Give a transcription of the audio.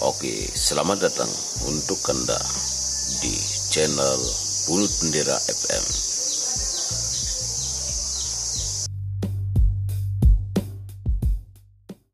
Oke, selamat datang untuk Anda di channel Bulut Bendera FM.